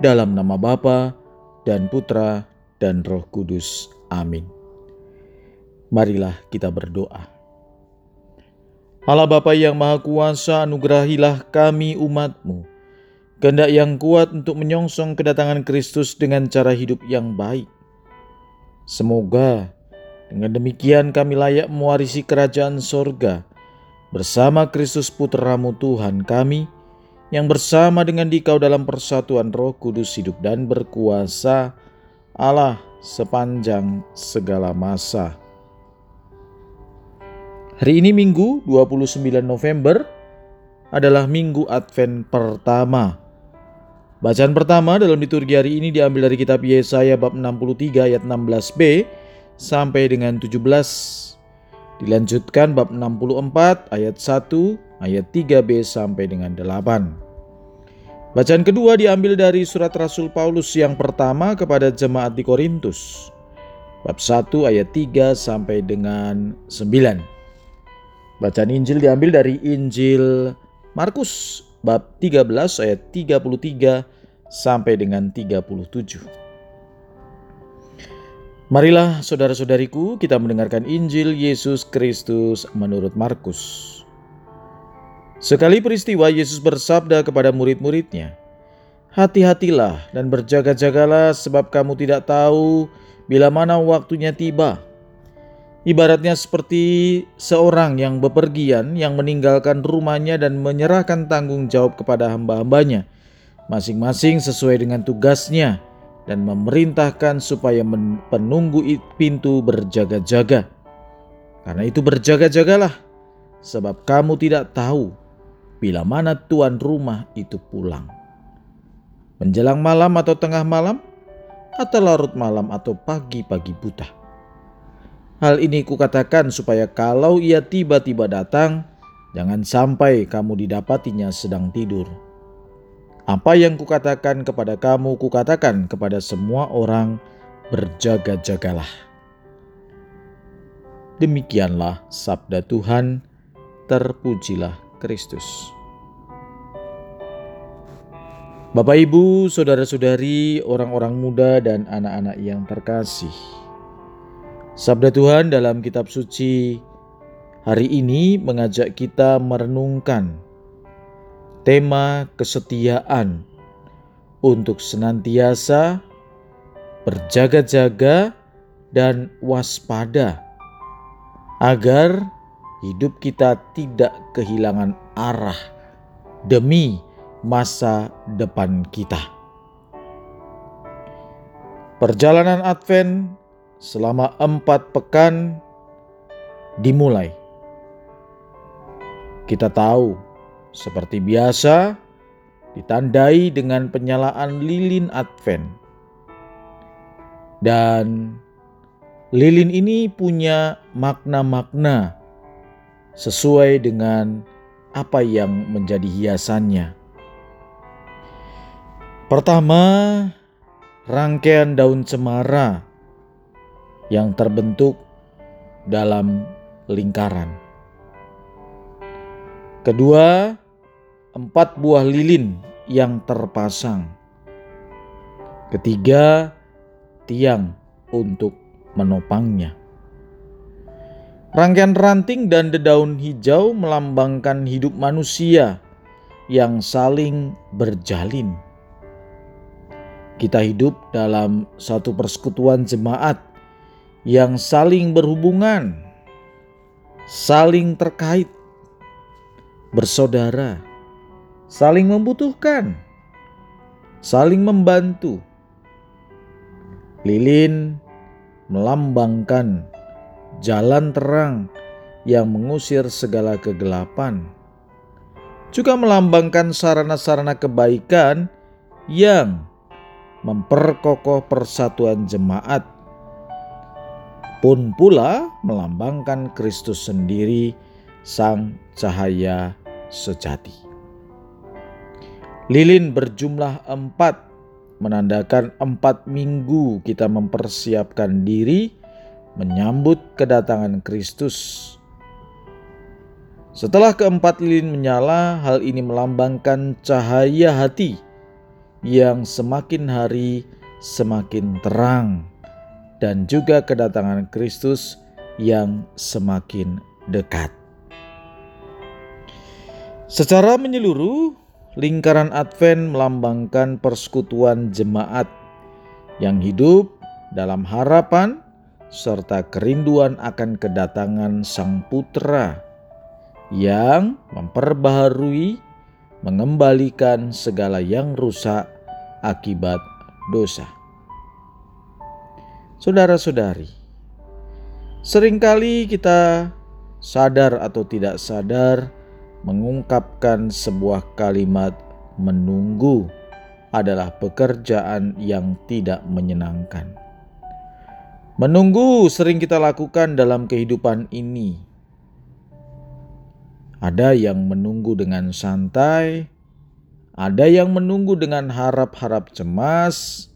dalam nama Bapa dan Putra dan Roh Kudus. Amin. Marilah kita berdoa. Allah Bapa yang Maha Kuasa, anugerahilah kami umatmu. Kehendak yang kuat untuk menyongsong kedatangan Kristus dengan cara hidup yang baik. Semoga dengan demikian kami layak mewarisi kerajaan sorga bersama Kristus Putramu Tuhan kami, yang bersama dengan dikau dalam persatuan roh kudus hidup dan berkuasa Allah sepanjang segala masa. Hari ini Minggu 29 November adalah Minggu Advent pertama. Bacaan pertama dalam liturgi hari ini diambil dari kitab Yesaya bab 63 ayat 16b sampai dengan 17. Dilanjutkan bab 64 ayat 1 ayat 3b sampai dengan 8. Bacaan kedua diambil dari surat Rasul Paulus yang pertama kepada jemaat di Korintus. Bab 1 ayat 3 sampai dengan 9. Bacaan Injil diambil dari Injil Markus bab 13 ayat 33 sampai dengan 37. Marilah saudara-saudariku kita mendengarkan Injil Yesus Kristus menurut Markus. Sekali peristiwa Yesus bersabda kepada murid-muridnya, Hati-hatilah dan berjaga-jagalah sebab kamu tidak tahu bila mana waktunya tiba. Ibaratnya seperti seorang yang bepergian yang meninggalkan rumahnya dan menyerahkan tanggung jawab kepada hamba-hambanya, masing-masing sesuai dengan tugasnya dan memerintahkan supaya penunggu pintu berjaga-jaga. Karena itu berjaga-jagalah, sebab kamu tidak tahu bila mana tuan rumah itu pulang. Menjelang malam atau tengah malam, atau larut malam atau pagi-pagi buta. Hal ini kukatakan supaya kalau ia tiba-tiba datang, jangan sampai kamu didapatinya sedang tidur. Apa yang kukatakan kepada kamu, kukatakan kepada semua orang, berjaga-jagalah. Demikianlah sabda Tuhan, terpujilah Kristus. Bapak, ibu, saudara-saudari, orang-orang muda, dan anak-anak yang terkasih, sabda Tuhan dalam Kitab Suci hari ini mengajak kita merenungkan tema kesetiaan untuk senantiasa berjaga-jaga dan waspada agar hidup kita tidak kehilangan arah demi masa depan kita. Perjalanan Advent selama empat pekan dimulai. Kita tahu, seperti biasa, ditandai dengan penyalaan lilin Advent. Dan lilin ini punya makna-makna sesuai dengan apa yang menjadi hiasannya. Pertama, rangkaian daun cemara yang terbentuk dalam lingkaran. Kedua, empat buah lilin yang terpasang. Ketiga, tiang untuk menopangnya. Rangkaian ranting dan dedaun hijau melambangkan hidup manusia yang saling berjalin. Kita hidup dalam satu persekutuan jemaat yang saling berhubungan, saling terkait, bersaudara, saling membutuhkan, saling membantu. Lilin melambangkan jalan terang yang mengusir segala kegelapan, juga melambangkan sarana-sarana kebaikan yang memperkokoh persatuan jemaat, pun pula melambangkan Kristus sendiri, Sang Cahaya Sejati. Lilin berjumlah empat, menandakan empat minggu kita mempersiapkan diri menyambut kedatangan Kristus. Setelah keempat lilin menyala, hal ini melambangkan cahaya hati yang semakin hari semakin terang, dan juga kedatangan Kristus yang semakin dekat. Secara menyeluruh, lingkaran Advent melambangkan persekutuan jemaat yang hidup dalam harapan serta kerinduan akan kedatangan Sang Putra yang memperbaharui mengembalikan segala yang rusak akibat dosa. Saudara-saudari, sering kali kita sadar atau tidak sadar mengungkapkan sebuah kalimat menunggu adalah pekerjaan yang tidak menyenangkan. Menunggu sering kita lakukan dalam kehidupan ini ada yang menunggu dengan santai, ada yang menunggu dengan harap-harap cemas,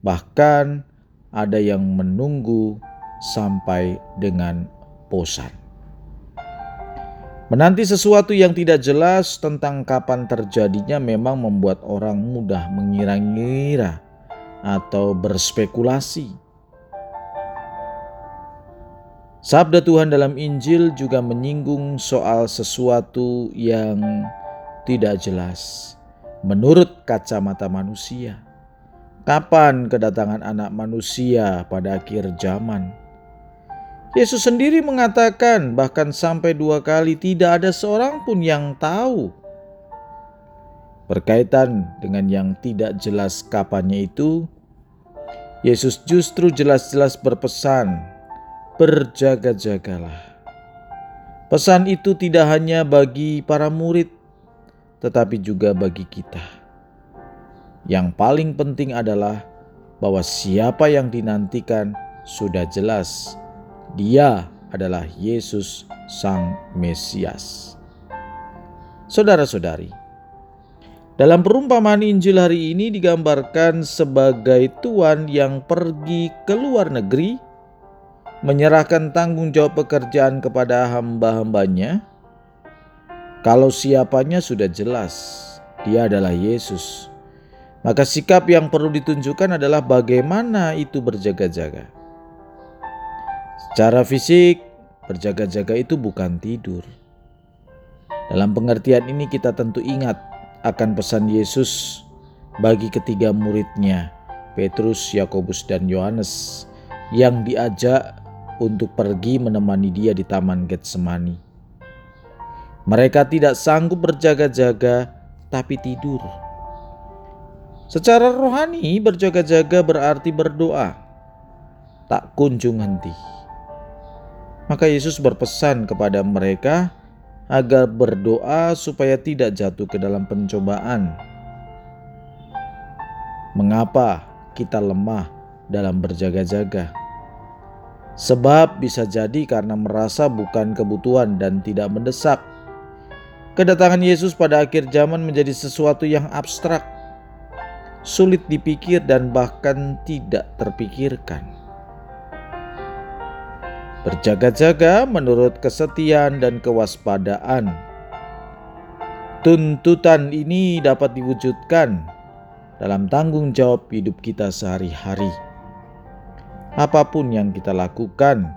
bahkan ada yang menunggu sampai dengan bosan. Menanti sesuatu yang tidak jelas tentang kapan terjadinya memang membuat orang mudah mengira-ngira atau berspekulasi. Sabda Tuhan dalam Injil juga menyinggung soal sesuatu yang tidak jelas menurut kacamata manusia. Kapan kedatangan Anak Manusia pada akhir zaman? Yesus sendiri mengatakan, bahkan sampai dua kali tidak ada seorang pun yang tahu. Berkaitan dengan yang tidak jelas kapannya itu, Yesus justru jelas-jelas berpesan berjaga-jagalah. Pesan itu tidak hanya bagi para murid, tetapi juga bagi kita. Yang paling penting adalah bahwa siapa yang dinantikan sudah jelas, Dia adalah Yesus, Sang Mesias. Saudara-saudari, dalam perumpamaan Injil hari ini digambarkan sebagai tuan yang pergi ke luar negeri menyerahkan tanggung jawab pekerjaan kepada hamba-hambanya, kalau siapanya sudah jelas, dia adalah Yesus. Maka sikap yang perlu ditunjukkan adalah bagaimana itu berjaga-jaga. Secara fisik, berjaga-jaga itu bukan tidur. Dalam pengertian ini kita tentu ingat akan pesan Yesus bagi ketiga muridnya, Petrus, Yakobus, dan Yohanes, yang diajak untuk pergi menemani dia di Taman Getsemani. Mereka tidak sanggup berjaga-jaga, tapi tidur. Secara rohani, berjaga-jaga berarti berdoa, tak kunjung henti. Maka Yesus berpesan kepada mereka agar berdoa supaya tidak jatuh ke dalam pencobaan. Mengapa kita lemah dalam berjaga-jaga? Sebab bisa jadi karena merasa bukan kebutuhan dan tidak mendesak. Kedatangan Yesus pada akhir zaman menjadi sesuatu yang abstrak, sulit dipikir dan bahkan tidak terpikirkan. Berjaga-jaga menurut kesetiaan dan kewaspadaan. Tuntutan ini dapat diwujudkan dalam tanggung jawab hidup kita sehari-hari apa pun yang kita lakukan,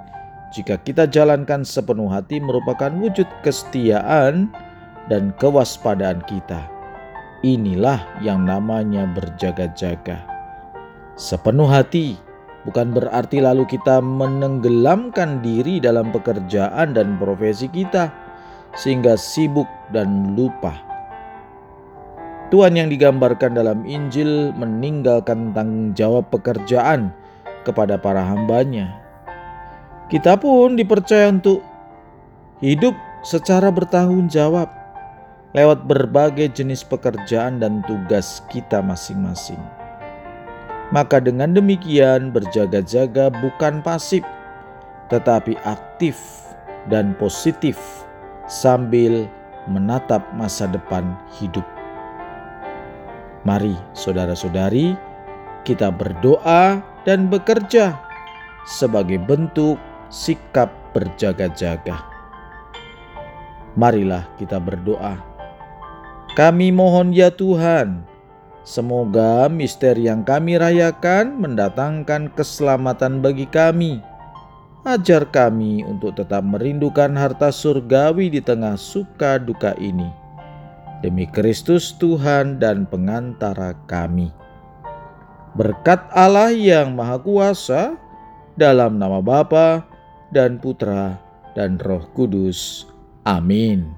jika kita jalankan sepenuh hati merupakan wujud kesetiaan dan kewaspadaan kita. Inilah yang namanya berjaga-jaga. Sepenuh hati bukan berarti lalu kita menenggelamkan diri dalam pekerjaan dan profesi kita sehingga sibuk dan lupa. Tuhan yang digambarkan dalam Injil meninggalkan tanggung jawab pekerjaan kepada para hambanya. Kita pun dipercaya untuk hidup secara bertanggung jawab lewat berbagai jenis pekerjaan dan tugas kita masing-masing. Maka dengan demikian berjaga-jaga bukan pasif, tetapi aktif dan positif sambil menatap masa depan hidup. Mari saudara-saudari, kita berdoa dan bekerja sebagai bentuk sikap berjaga-jaga. Marilah kita berdoa. Kami mohon ya Tuhan, semoga misteri yang kami rayakan mendatangkan keselamatan bagi kami. Ajar kami untuk tetap merindukan harta surgawi di tengah suka duka ini. Demi Kristus Tuhan dan pengantara kami. Berkat Allah yang Maha Kuasa, dalam nama Bapa dan Putra dan Roh Kudus. Amin.